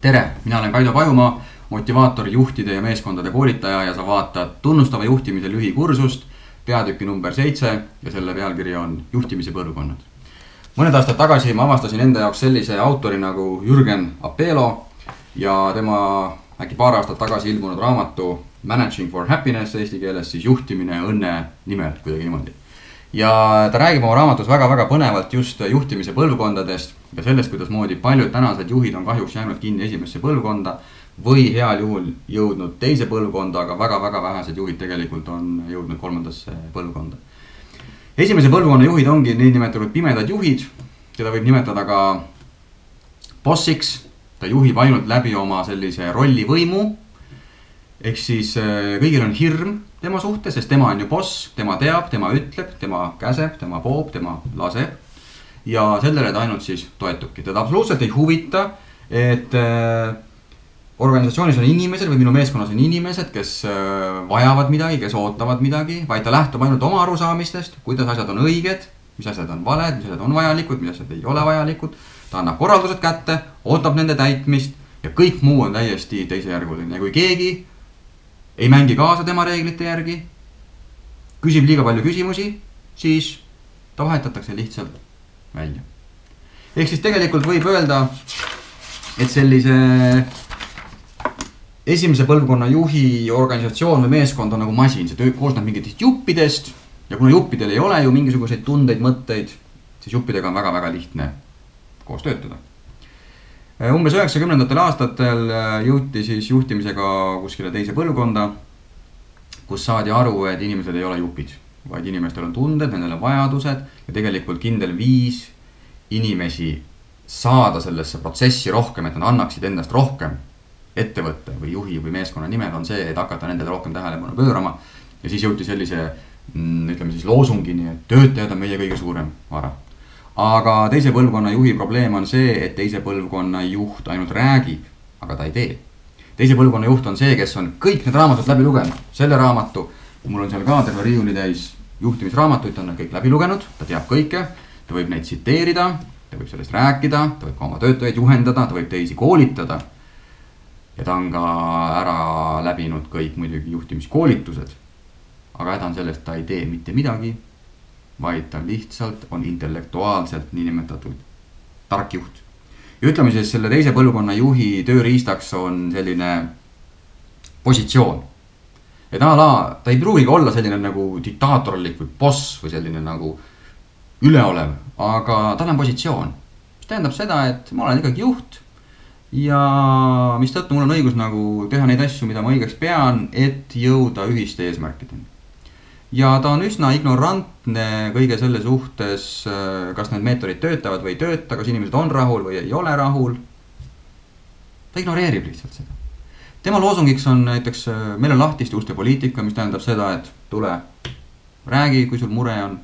tere, mina olen Kaido Pajumaa, motivaator, juhtide ja meeskondade koolitaja ja sa vaatad tunnustava juhtimise lühikursust, peatüki number seitse ja selle pealkiri on juhtimise põlvkonnad. mõned aastad tagasi ma avastasin enda jaoks sellise autori nagu Jürgen Apelo ja tema äkki paar aastat tagasi ilmunud raamatu Managing for happiness eesti keeles siis juhtimine õnne nimel, kuidagi niimoodi ja ta räägib oma raamatus väga-väga põnevalt just juhtimise põlvkondadest ja sellest, kuidasmoodi paljud tänased juhid on kahjuks jäänud kinni esimesse põlvkonda. või heal juhul jõudnud teise põlvkonda, aga väga-väga vähesed juhid tegelikult on jõudnud kolmandasse põlvkonda. esimese põlvkonna juhid ongi niinimetatud pimedad juhid, keda võib nimetada ka bossiks. ta juhib ainult läbi oma sellise rollivõimu. ehk siis äh, kõigil on hirm tema suhtes, sest tema on ju boss, tema teab, tema ütleb, tema käseb, tema poob, tema laseb. ja sellele ta ainult siis toetubki, teda absoluutselt ei huvita, et äh, organisatsioonis on inimesed või minu meeskonnas on inimesed, kes äh, vajavad midagi, kes ootavad midagi, vaid ta lähtub ainult oma arusaamistest, kuidas asjad on õiged, mis asjad on valed, mis asjad on vajalikud, mis asjad ei ole vajalikud. ta annab korraldused kätte, ootab nende täitmist ja kõik muu on täiesti teisejärguline ja kui keegi ei mängi kaasa tema reeglite järgi, küsib liiga palju küsimusi, siis ta vahetatakse lihtsalt välja. ehk siis tegelikult võib öelda, et sellise esimese põlvkonna juhi organisatsioon või meeskond on nagu masin, see töö koosneb mingitest juppidest. ja kuna juppidel ei ole ju mingisuguseid tundeid, mõtteid, siis juppidega on väga-väga lihtne koos töötada umbes üheksakümnendatel aastatel äh, jõuti siis juhtimisega kuskile teise põlvkonda, kus saadi aru, et inimesed ei ole jupid, vaid inimestel on tunded, nendel on vajadused ja tegelikult kindel viis inimesi saada sellesse protsessi rohkem, et nad annaksid endast rohkem ettevõtte või juhi või meeskonna nimel on see, et hakata nendele rohkem tähelepanu pöörama. ja siis jõuti sellise, mm, ütleme siis loosungini, et töötajad on meie kõige suurem vara aga teise põlvkonna juhi probleem on see, et teise põlvkonna juht ainult räägib, aga ta ei tee. teise põlvkonna juht on see, kes on kõik need raamatud läbi lugenud, selle raamatu, mul on seal ka terve riiulitäis juhtimisraamatuid, ta on need kõik läbi lugenud, ta teab kõike, ta võib neid tsiteerida, ta võib sellest rääkida, ta võib ka oma töötajaid juhendada, ta võib teisi koolitada. ja ta on ka ära läbinud kõik muidugi juhtimiskoolitused. aga häda on selles, et ta ei tee mitte midagi vaid ta lihtsalt on intellektuaalselt niinimetatud tark juht. ja ütleme siis selle teise põlvkonna juhi tööriistaks on selline positsioon. et a la ta ei pruugigi olla selline nagu diktaatorlik või boss või selline nagu üleolev, aga tal on positsioon. mis tähendab seda, et ma olen ikkagi juht ja mistõttu mul on õigus nagu teha neid asju, mida ma õigeks pean, et jõuda ühiste eesmärkideni ja ta on üsna ignorantne kõige selle suhtes, äh, kas need meetodid töötavad või ei tööta, kas inimesed on rahul või ei ole rahul. ta ignoreerib lihtsalt seda. tema loosungiks on näiteks, äh, meil on lahtiste uste poliitika, mis tähendab seda, et tule, räägi, kui sul mure on.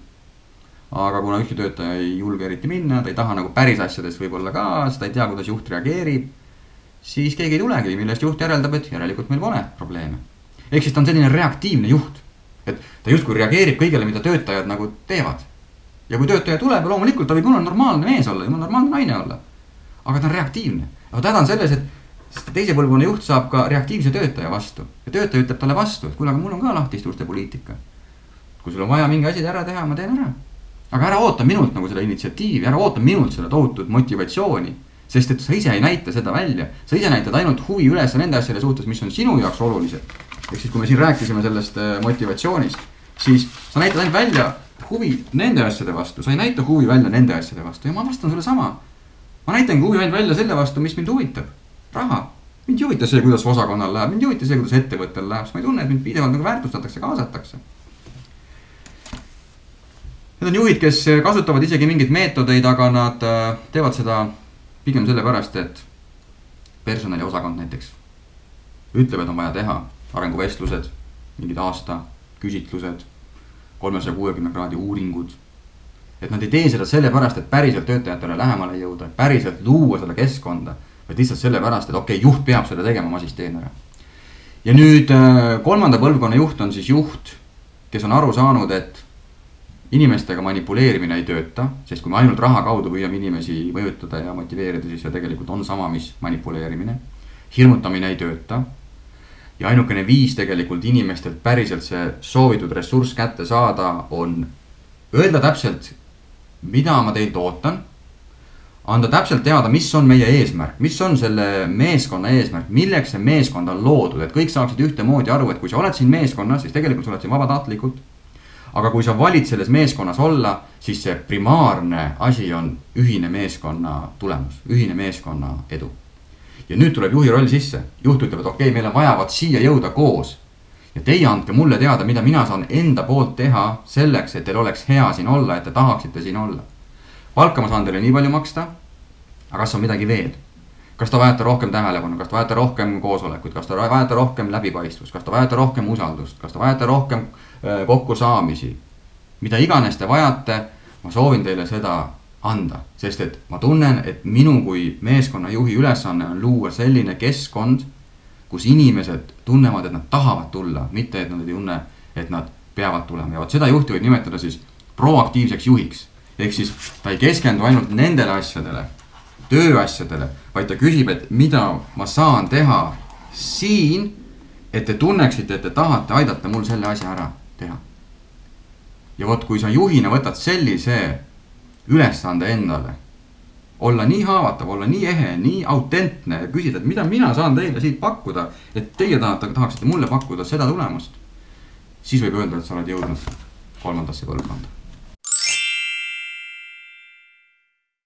aga kuna ükski töötaja ei julge eriti minna, ta ei taha nagu päris asjades võib-olla ka, sest ta ei tea, kuidas juht reageerib. siis keegi ei tulegi, millest juht järeldab, et järelikult meil pole probleeme. ehk siis ta on selline reaktiivne juht et ta justkui reageerib kõigele, mida töötajad nagu teevad. ja kui töötaja tuleb loomulikult ta võib jumala normaalne mees olla, jumala normaalne naine olla. aga ta on reaktiivne, aga häda on selles, et teise põlvkonna juht saab ka reaktiivse töötaja vastu ja töötaja ütleb talle vastu, et kuule, aga mul on ka lahtiste uste poliitika. kui sul on vaja mingi asi ära teha, ma teen ära. aga ära oota minult nagu seda initsiatiivi, ära oota minult seda tohutut motivatsiooni sest et sa ise ei näita seda välja, sa ise näitad ainult huvi üles nende asjade suhtes, mis on sinu jaoks olulised ehk siis, kui me siin rääkisime sellest äh, motivatsioonist, siis sa näitad ainult välja huvi nende asjade vastu, sa ei näita huvi välja nende asjade vastu ja ma vastan sulle sama. ma näitangi huvi ainult välja selle vastu, mis mind huvitab, raha. mind ei huvita see, kuidas osakonnal läheb, mind ei huvita see, kuidas ettevõttel läheb, sest ma ei tunne, et mind pidevalt nagu väärtustatakse, kaasatakse. Need on juhid, kes kasutavad isegi mingeid meetodeid, aga nad äh, teevad seda pigem sellepärast, et personaliosakond näiteks ütleb, et on vaja teha arenguvestlused, mingid aasta küsitlused, kolmesaja kuuekümne kraadi uuringud. et nad ei tee seda sellepärast, et päriselt töötajatele lähemale jõuda, päriselt luua seda keskkonda, vaid lihtsalt sellepärast, et okei okay,, juht peab seda tegema, ma siis teen ära. ja nüüd äh, kolmanda põlvkonna juht on siis juht, kes on aru saanud, et inimestega manipuleerimine ei tööta, sest kui me ainult raha kaudu püüame inimesi mõjutada ja motiveerida, siis see tegelikult on sama, mis manipuleerimine. hirmutamine ei tööta. Ja ainukene viis tegelikult inimestelt päriselt see soovitud ressurss kätte saada, on öelda täpselt, mida ma teilt ootan anda täpselt teada, mis on meie eesmärk, mis on selle meeskonna eesmärk, milleks see meeskond on loodud, et kõik saaksid ühtemoodi aru, et kui sa oled siin meeskonnas, siis tegelikult sa oled siin vabatahtlikult aga kui sa valid selles meeskonnas olla, siis see primaarne asi on ühine meeskonna tulemus, ühine meeskonna edu. Ja nüüd tuleb juhi roll sisse, juht ütleb, et okei okay,, meil on vaja vot siia jõuda koos. ja teie andke mulle teada, mida mina saan enda poolt teha selleks, et teil oleks hea siin olla, et te tahaksite siin olla. palka ma saan teile nii palju maksta. aga kas on midagi veel? kas te vajate rohkem tähelepanu, kas te vajate rohkem koosolekuid, kas te vajate rohkem läbipaistvust, kas te vajate rohkem usaldust, kas te vajate rohkem Äh, kokkusaamisi. mida iganes te vajate, ma soovin teile seda anda, sest et ma tunnen, et minu kui meeskonnajuhi ülesanne on luua selline keskkond, kus inimesed tunnevad, et nad tahavad tulla, mitte et nad ei tunne, et nad peavad tulema ja vot seda juhti võib nimetada siis proaktiivseks juhiks. ehk siis ta ei keskendu ainult nendele asjadele, tööasjadele, vaid ta küsib, et mida ma saan teha siin, et te tunneksite, et te tahate aidata mul selle asja ära teha. ja vot, kui sa juhina võtad sellise ülesande endale, olla nii haavatav, olla nii ehe, nii autentne ja küsida, et mida mina saan teile siit pakkuda, et teie tahate, tahaksite mulle pakkuda seda tulemust. siis võib öelda, et sa oled jõudnud kolmandasse põlvkonda